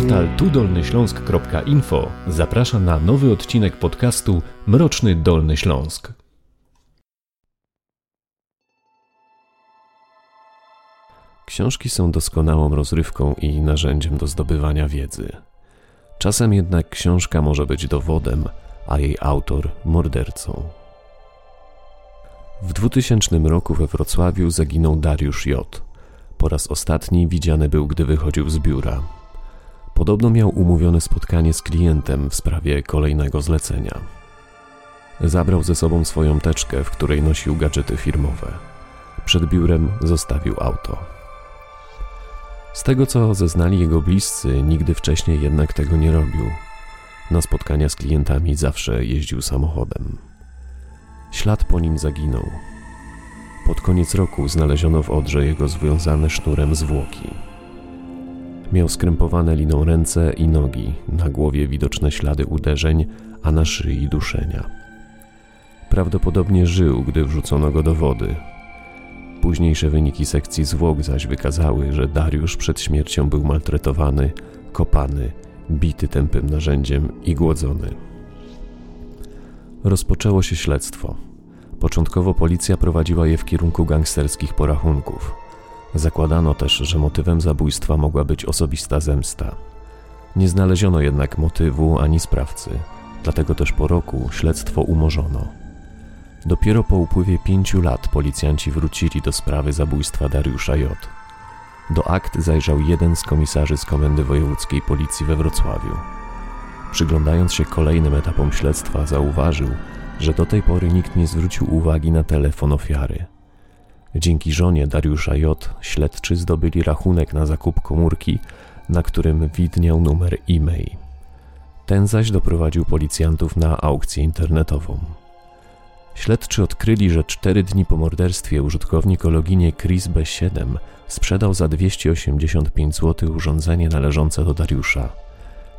Portal tudolnyśląsk.info zaprasza na nowy odcinek podcastu Mroczny Dolny Śląsk. Książki są doskonałą rozrywką i narzędziem do zdobywania wiedzy. Czasem jednak książka może być dowodem, a jej autor mordercą. W 2000 roku we Wrocławiu zaginął Dariusz J. Po raz ostatni widziany był, gdy wychodził z biura. Podobno miał umówione spotkanie z klientem w sprawie kolejnego zlecenia. Zabrał ze sobą swoją teczkę, w której nosił gadżety firmowe. Przed biurem zostawił auto. Z tego co zeznali jego bliscy, nigdy wcześniej jednak tego nie robił. Na spotkania z klientami zawsze jeździł samochodem. Ślad po nim zaginął. Pod koniec roku znaleziono w Odrze jego związane sznurem zwłoki. Miał skrępowane liną ręce i nogi, na głowie widoczne ślady uderzeń, a na szyi duszenia. Prawdopodobnie żył, gdy wrzucono go do wody. Późniejsze wyniki sekcji zwłok zaś wykazały, że Dariusz przed śmiercią był maltretowany, kopany, bity tępym narzędziem i głodzony. Rozpoczęło się śledztwo. Początkowo policja prowadziła je w kierunku gangsterskich porachunków. Zakładano też, że motywem zabójstwa mogła być osobista zemsta. Nie znaleziono jednak motywu ani sprawcy, dlatego też po roku śledztwo umorzono. Dopiero po upływie pięciu lat policjanci wrócili do sprawy zabójstwa Dariusza J. Do akt zajrzał jeden z komisarzy z Komendy Wojewódzkiej Policji we Wrocławiu. Przyglądając się kolejnym etapom śledztwa, zauważył, że do tej pory nikt nie zwrócił uwagi na telefon ofiary. Dzięki żonie Dariusza J. śledczy zdobyli rachunek na zakup komórki, na którym widniał numer e-mail. Ten zaś doprowadził policjantów na aukcję internetową. Śledczy odkryli, że cztery dni po morderstwie użytkownik o loginie Chris B7 sprzedał za 285 zł urządzenie należące do Dariusza.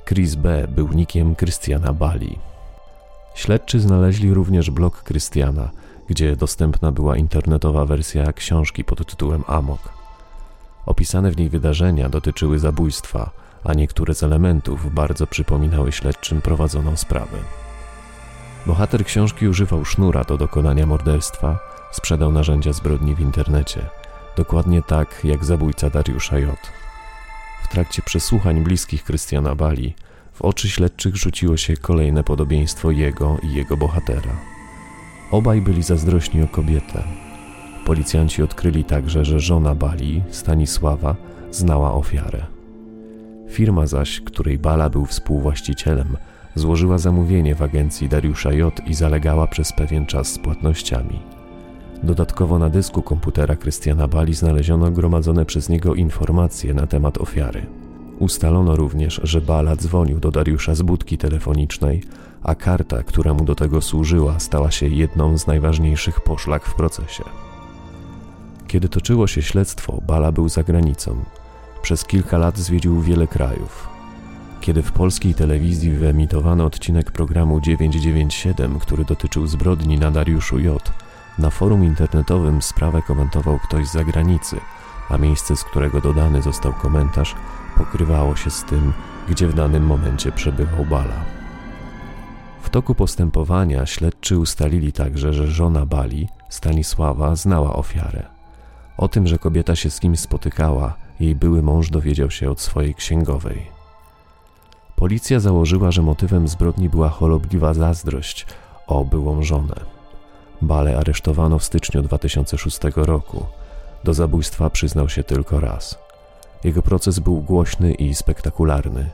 Chris B był nikiem Krystiana Bali. Śledczy znaleźli również blog Krystiana, gdzie dostępna była internetowa wersja książki pod tytułem Amok. Opisane w niej wydarzenia dotyczyły zabójstwa, a niektóre z elementów bardzo przypominały śledczym prowadzoną sprawę. Bohater książki używał sznura do dokonania morderstwa, sprzedał narzędzia zbrodni w internecie, dokładnie tak jak zabójca Dariusza J. W trakcie przesłuchań bliskich Krystiana Bali w oczy śledczych rzuciło się kolejne podobieństwo jego i jego bohatera. Obaj byli zazdrośni o kobietę. Policjanci odkryli także, że żona Bali, Stanisława, znała ofiarę. Firma zaś, której Bala był współwłaścicielem, złożyła zamówienie w agencji Dariusza J i zalegała przez pewien czas z płatnościami. Dodatkowo na dysku komputera Krystiana Bali znaleziono gromadzone przez niego informacje na temat ofiary. Ustalono również, że Bala dzwonił do Dariusza z budki telefonicznej, a karta, która mu do tego służyła, stała się jedną z najważniejszych poszlak w procesie. Kiedy toczyło się śledztwo, Bala był za granicą. Przez kilka lat zwiedził wiele krajów. Kiedy w polskiej telewizji wyemitowano odcinek programu 997, który dotyczył zbrodni na Dariuszu J., na forum internetowym sprawę komentował ktoś z zagranicy, a miejsce, z którego dodany został komentarz, pokrywało się z tym, gdzie w danym momencie przebywał Bala. Toku postępowania śledczy ustalili także, że żona Bali, Stanisława, znała ofiarę. O tym, że kobieta się z kimś spotykała, jej były mąż dowiedział się od swojej księgowej. Policja założyła, że motywem zbrodni była chorobliwa zazdrość o byłą żonę. Bale aresztowano w styczniu 2006 roku. Do zabójstwa przyznał się tylko raz. Jego proces był głośny i spektakularny.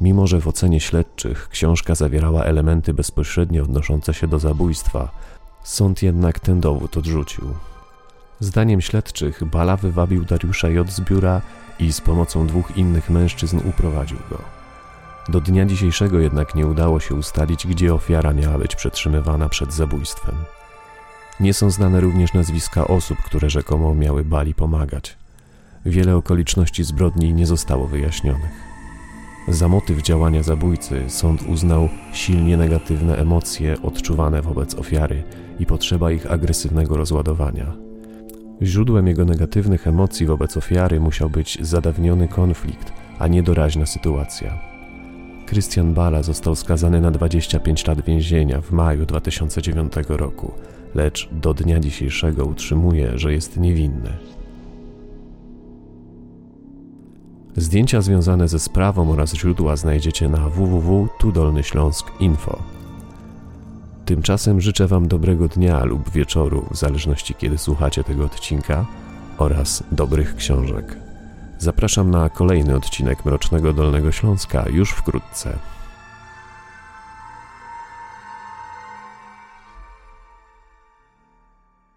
Mimo, że w ocenie śledczych książka zawierała elementy bezpośrednio odnoszące się do zabójstwa, sąd jednak ten dowód odrzucił. Zdaniem śledczych Bala wywabił Dariusza J. z biura i z pomocą dwóch innych mężczyzn uprowadził go. Do dnia dzisiejszego jednak nie udało się ustalić, gdzie ofiara miała być przetrzymywana przed zabójstwem. Nie są znane również nazwiska osób, które rzekomo miały Bali pomagać. Wiele okoliczności zbrodni nie zostało wyjaśnionych. Za motyw działania zabójcy sąd uznał silnie negatywne emocje odczuwane wobec ofiary i potrzeba ich agresywnego rozładowania. Źródłem jego negatywnych emocji wobec ofiary musiał być zadawniony konflikt, a nie doraźna sytuacja. Krystian Bala został skazany na 25 lat więzienia w maju 2009 roku, lecz do dnia dzisiejszego utrzymuje, że jest niewinny. Zdjęcia związane ze sprawą oraz źródła znajdziecie na www.tudolnyśląsk.info. Tymczasem życzę Wam dobrego dnia lub wieczoru, w zależności kiedy słuchacie tego odcinka, oraz dobrych książek. Zapraszam na kolejny odcinek Mrocznego Dolnego Śląska już wkrótce.